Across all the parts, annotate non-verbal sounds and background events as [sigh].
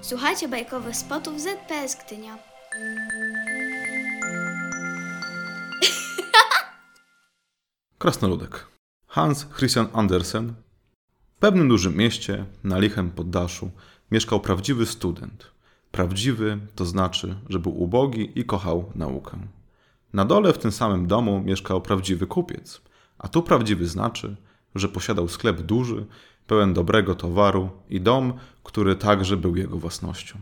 Słuchajcie bajkowych spotów ZPS Gdynia. [laughs] Krasnoludek. Hans Christian Andersen. W pewnym dużym mieście, na lichem poddaszu, mieszkał prawdziwy student. Prawdziwy to znaczy, że był ubogi i kochał naukę. Na dole w tym samym domu mieszkał prawdziwy kupiec, a tu prawdziwy znaczy, że posiadał sklep duży, pełen dobrego towaru i dom, który także był jego własnością.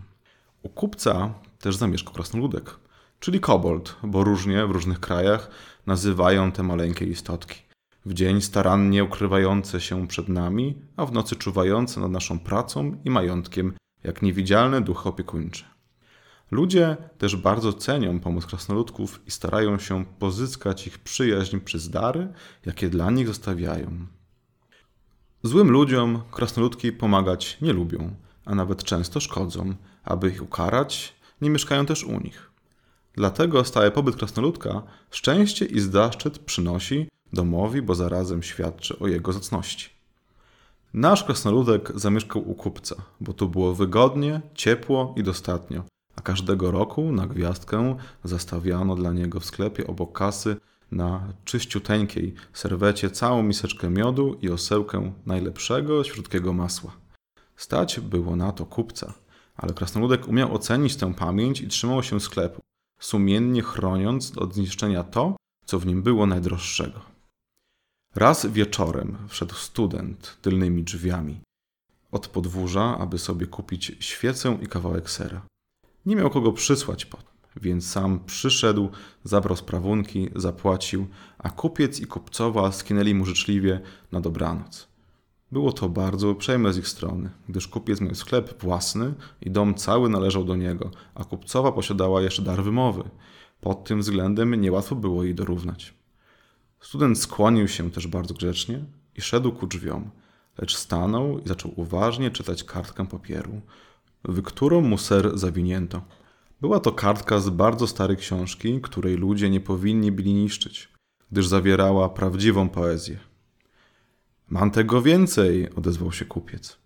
U kupca też zamieszkał krasnoludek, czyli kobold, bo różnie w różnych krajach nazywają te maleńkie istotki. W dzień starannie ukrywające się przed nami, a w nocy czuwające nad naszą pracą i majątkiem, jak niewidzialne duchy opiekuńcze. Ludzie też bardzo cenią pomoc krasnoludków i starają się pozyskać ich przyjaźń przez dary, jakie dla nich zostawiają. Złym ludziom krasnoludki pomagać nie lubią, a nawet często szkodzą. Aby ich ukarać, nie mieszkają też u nich. Dlatego stały pobyt krasnoludka szczęście i zaszczyt przynosi domowi, bo zarazem świadczy o jego zacności. Nasz krasnoludek zamieszkał u kupca, bo tu było wygodnie, ciepło i dostatnio, a każdego roku na gwiazdkę zastawiano dla niego w sklepie obok kasy na czyściuteńkiej serwecie całą miseczkę miodu i osełkę najlepszego śródkiego masła. Stać było na to kupca, ale krasnoludek umiał ocenić tę pamięć i trzymał się sklepu, sumiennie chroniąc od zniszczenia to, co w nim było najdroższego. Raz wieczorem wszedł student tylnymi drzwiami od podwórza, aby sobie kupić świecę i kawałek sera. Nie miał kogo przysłać po więc sam przyszedł, zabrał sprawunki, zapłacił, a kupiec i kupcowa skinęli mu życzliwie na dobranoc. Było to bardzo uprzejme z ich strony, gdyż kupiec miał sklep własny i dom cały należał do niego, a kupcowa posiadała jeszcze dar wymowy. Pod tym względem niełatwo było jej dorównać. Student skłonił się też bardzo grzecznie i szedł ku drzwiom, lecz stanął i zaczął uważnie czytać kartkę papieru, w którą mu ser zawinięto. Była to kartka z bardzo starej książki, której ludzie nie powinni byli niszczyć, gdyż zawierała prawdziwą poezję. Mam tego więcej, odezwał się kupiec.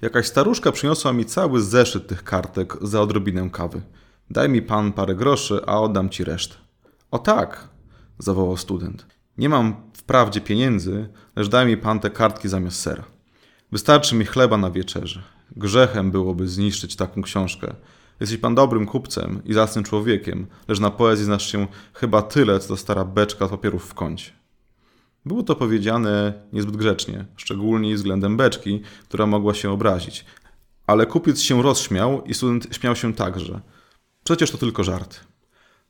Jakaś staruszka przyniosła mi cały zeszyt tych kartek za odrobinę kawy. Daj mi pan parę groszy, a oddam ci resztę. O tak, zawołał student. Nie mam wprawdzie pieniędzy, lecz daj mi pan te kartki zamiast sera. Wystarczy mi chleba na wieczerze. Grzechem byłoby zniszczyć taką książkę. Jesteś pan dobrym kupcem i zacnym człowiekiem, lecz na poezji znasz się chyba tyle, co ta stara beczka papierów w kącie. Było to powiedziane niezbyt grzecznie, szczególnie względem beczki, która mogła się obrazić. Ale kupiec się rozśmiał i student śmiał się także. Przecież to tylko żart.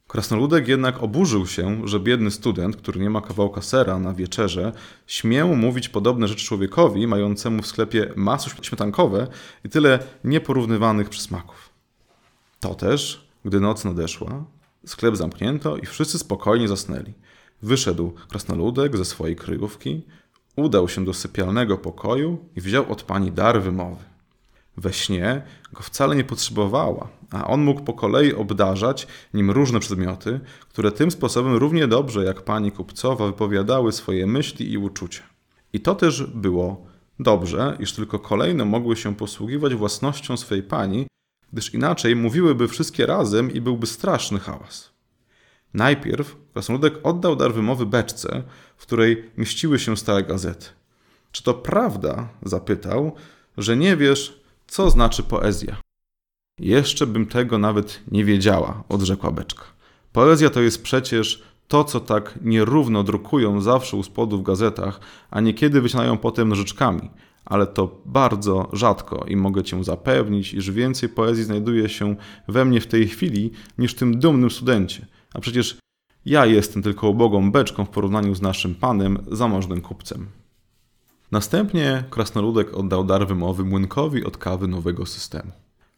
Krasnoludek jednak oburzył się, że biedny student, który nie ma kawałka sera na wieczerze, śmiał mówić podobne rzeczy człowiekowi mającemu w sklepie masło śmietankowe i tyle nieporównywanych przysmaków. To też, gdy noc nadeszła, sklep zamknięto i wszyscy spokojnie zasnęli. Wyszedł krasnoludek ze swojej kryjówki, udał się do sypialnego pokoju i wziął od pani dar wymowy. We śnie go wcale nie potrzebowała, a on mógł po kolei obdarzać nim różne przedmioty, które tym sposobem równie dobrze jak pani kupcowa wypowiadały swoje myśli i uczucia. I to też było dobrze, iż tylko kolejno mogły się posługiwać własnością swej pani, gdyż inaczej mówiłyby wszystkie razem i byłby straszny hałas. Najpierw krasnoludek oddał dar wymowy beczce, w której mieściły się stare gazety. Czy to prawda, zapytał, że nie wiesz, co znaczy poezja? Jeszcze bym tego nawet nie wiedziała, odrzekła beczka. Poezja to jest przecież to, co tak nierówno drukują zawsze u spodu w gazetach, a niekiedy wycinają potem nożyczkami, ale to bardzo rzadko i mogę Cię zapewnić, iż więcej poezji znajduje się we mnie w tej chwili niż w tym dumnym studencie. A przecież ja jestem tylko ubogą beczką w porównaniu z naszym panem, zamożnym kupcem. Następnie krasnoludek oddał dar wymowy młynkowi od kawy nowego systemu.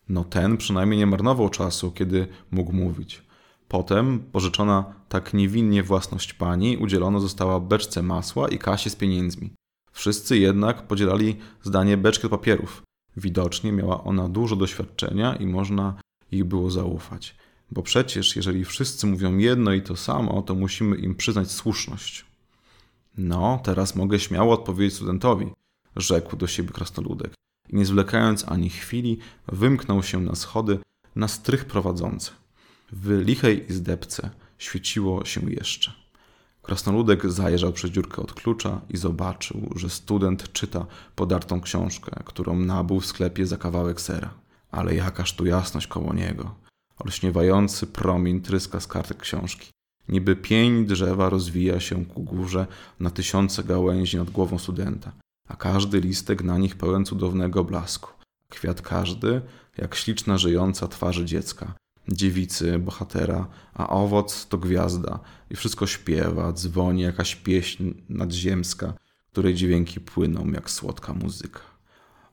No ten przynajmniej nie marnował czasu, kiedy mógł mówić. Potem pożyczona tak niewinnie własność pani udzielona została beczce masła i kasie z pieniędzmi. Wszyscy jednak podzielali zdanie beczki papierów. Widocznie miała ona dużo doświadczenia i można ich było zaufać. Bo przecież, jeżeli wszyscy mówią jedno i to samo, to musimy im przyznać słuszność. No, teraz mogę śmiało odpowiedzieć studentowi, rzekł do siebie krasnoludek. i nie zwlekając ani chwili, wymknął się na schody na strych prowadzący. W lichej izdebce świeciło się jeszcze. Krasnoludek zajrzał przez dziurkę od klucza i zobaczył, że student czyta podartą książkę, którą nabył w sklepie za kawałek sera. Ale jakaż tu jasność koło niego. Olśniewający promień tryska z kartek książki. Niby pień drzewa rozwija się ku górze na tysiące gałęzi nad głową studenta, a każdy listek na nich pełen cudownego blasku. Kwiat każdy, jak śliczna żyjąca twarzy dziecka, dziewicy, bohatera, a owoc to gwiazda i wszystko śpiewa, dzwoni jakaś pieśń nadziemska, której dźwięki płyną jak słodka muzyka.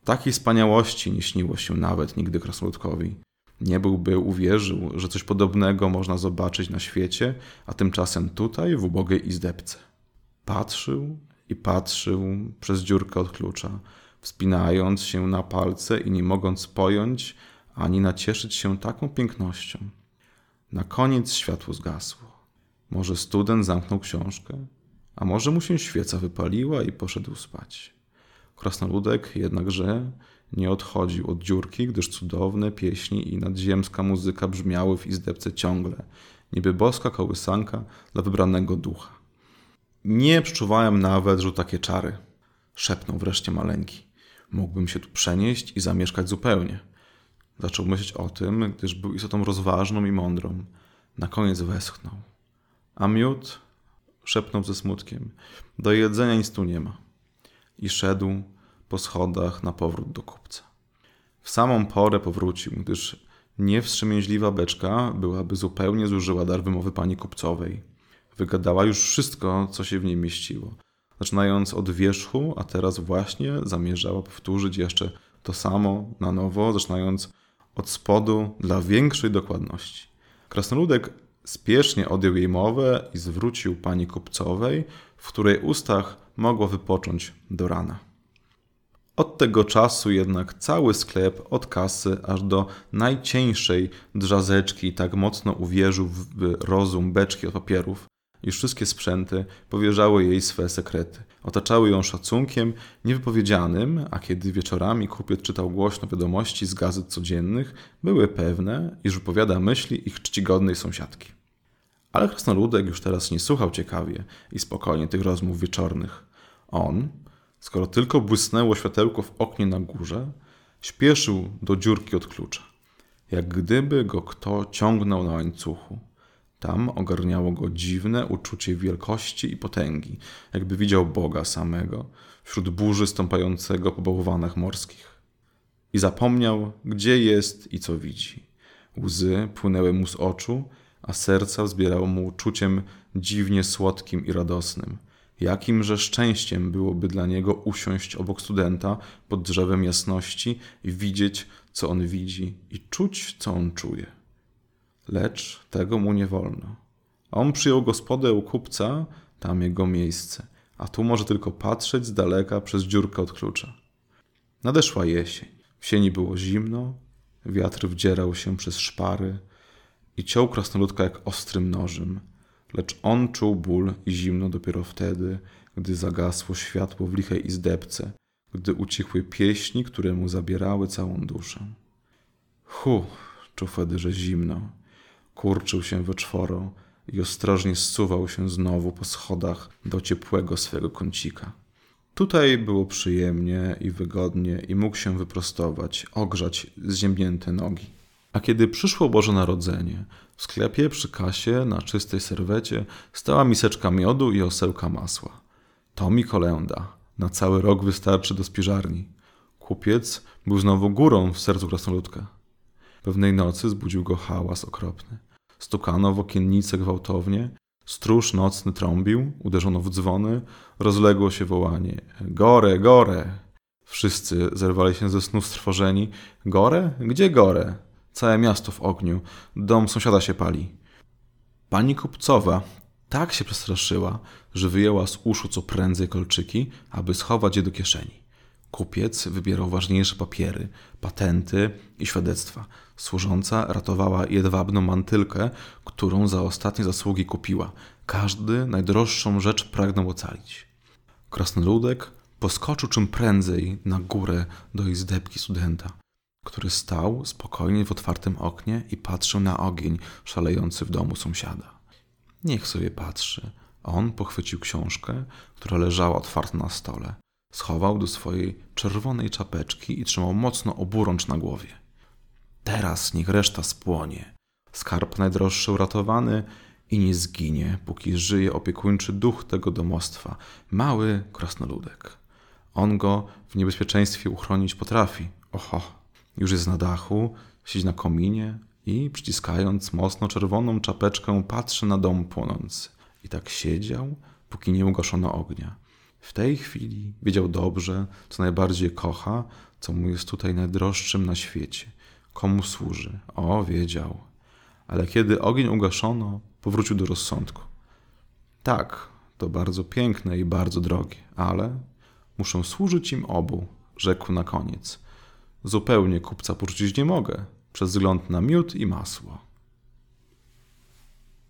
Takiej wspaniałości nie śniło się nawet nigdy krasnoludkowi. Nie byłby uwierzył, że coś podobnego można zobaczyć na świecie, a tymczasem tutaj, w ubogiej izdebce. Patrzył i patrzył przez dziurkę od klucza, wspinając się na palce i nie mogąc pojąć ani nacieszyć się taką pięknością. Na koniec światło zgasło. Może student zamknął książkę, a może mu się świeca wypaliła i poszedł spać. Krasnoludek jednakże nie odchodził od dziurki, gdyż cudowne pieśni i nadziemska muzyka brzmiały w izdebce ciągle, niby boska kołysanka dla wybranego ducha. Nie przeczuwałem nawet, że takie czary. Szepnął wreszcie maleńki. Mógłbym się tu przenieść i zamieszkać zupełnie. Zaczął myśleć o tym, gdyż był istotą rozważną i mądrą. Na koniec westchnął. A miód? Szepnął ze smutkiem. Do jedzenia nic tu nie ma. I szedł po schodach na powrót do kupca. W samą porę powrócił, gdyż niewstrzemięźliwa beczka byłaby zupełnie zużyła dar wymowy pani kupcowej. Wygadała już wszystko, co się w niej mieściło. Zaczynając od wierzchu, a teraz właśnie zamierzała powtórzyć jeszcze to samo na nowo, zaczynając od spodu dla większej dokładności. Krasnoludek spiesznie odjął jej mowę i zwrócił pani kupcowej, w której ustach mogło wypocząć do rana. Od tego czasu jednak cały sklep od kasy aż do najcieńszej drzazeczki tak mocno uwierzył w rozum beczki od papierów, iż wszystkie sprzęty powierzały jej swe sekrety. Otaczały ją szacunkiem niewypowiedzianym, a kiedy wieczorami kupiec czytał głośno wiadomości z gazet codziennych, były pewne, iż wypowiada myśli ich czcigodnej sąsiadki. Ale krasnoludek już teraz nie słuchał ciekawie i spokojnie tych rozmów wieczornych. On, skoro tylko błysnęło światełko w oknie na górze, śpieszył do dziurki od klucza, jak gdyby go kto ciągnął na łańcuchu. Tam ogarniało go dziwne uczucie wielkości i potęgi, jakby widział Boga samego wśród burzy stąpającego po bałwanach morskich. I zapomniał, gdzie jest i co widzi. Łzy płynęły mu z oczu, a serca wzbierało mu uczuciem dziwnie słodkim i radosnym – Jakimże szczęściem byłoby dla niego usiąść obok studenta pod drzewem jasności i widzieć, co on widzi, i czuć, co on czuje. Lecz tego mu nie wolno. On przyjął gospodę u kupca, tam jego miejsce, a tu może tylko patrzeć z daleka przez dziurkę od klucza. Nadeszła jesień. W sieni było zimno, wiatr wdzierał się przez szpary i ciął krasnoludka jak ostrym nożem – Lecz on czuł ból i zimno dopiero wtedy, gdy zagasło światło w lichej izdebce, gdy ucichły pieśni, które mu zabierały całą duszę. Hu, czuł wtedy, że zimno. Kurczył się we czworo i ostrożnie zsuwał się znowu po schodach do ciepłego swego kącika. Tutaj było przyjemnie i wygodnie i mógł się wyprostować, ogrzać zziębnięte nogi. A kiedy przyszło Boże Narodzenie, w sklepie przy kasie na czystej serwecie stała miseczka miodu i osełka masła. To mi kolenda. Na cały rok wystarczy do spiżarni. Kupiec był znowu górą w sercu krasnoludka. Pewnej nocy zbudził go hałas okropny. Stukano w okiennice gwałtownie, stróż nocny trąbił, uderzono w dzwony, rozległo się wołanie Gore, gore! Wszyscy zerwali się ze snu strwożeni. Gore? Gdzie gore? Całe miasto w ogniu. Dom sąsiada się pali. Pani kupcowa tak się przestraszyła, że wyjęła z uszu co prędzej kolczyki, aby schować je do kieszeni. Kupiec wybierał ważniejsze papiery, patenty i świadectwa. Służąca ratowała jedwabną mantylkę, którą za ostatnie zasługi kupiła. Każdy najdroższą rzecz pragnął ocalić. Krasnoludek Poskoczył czym prędzej na górę do izdebki studenta, który stał spokojnie w otwartym oknie i patrzył na ogień szalejący w domu sąsiada. Niech sobie patrzy. On pochwycił książkę, która leżała otwarta na stole. Schował do swojej czerwonej czapeczki i trzymał mocno oburącz na głowie. Teraz niech reszta spłonie. Skarb najdroższy uratowany i nie zginie, póki żyje opiekuńczy duch tego domostwa, mały krasnoludek. On go w niebezpieczeństwie uchronić potrafi. Oho, już jest na dachu, siedzi na kominie i przyciskając mocno czerwoną czapeczkę patrzy na dom płonący. I tak siedział, póki nie ugaszono ognia. W tej chwili wiedział dobrze, co najbardziej kocha, co mu jest tutaj najdroższym na świecie. Komu służy? O, wiedział. Ale kiedy ogień ugaszono, powrócił do rozsądku. Tak, to bardzo piękne i bardzo drogie, ale muszę służyć im obu, rzekł na koniec. Zupełnie kupca porzucić nie mogę, przez wzgląd na miód i masło.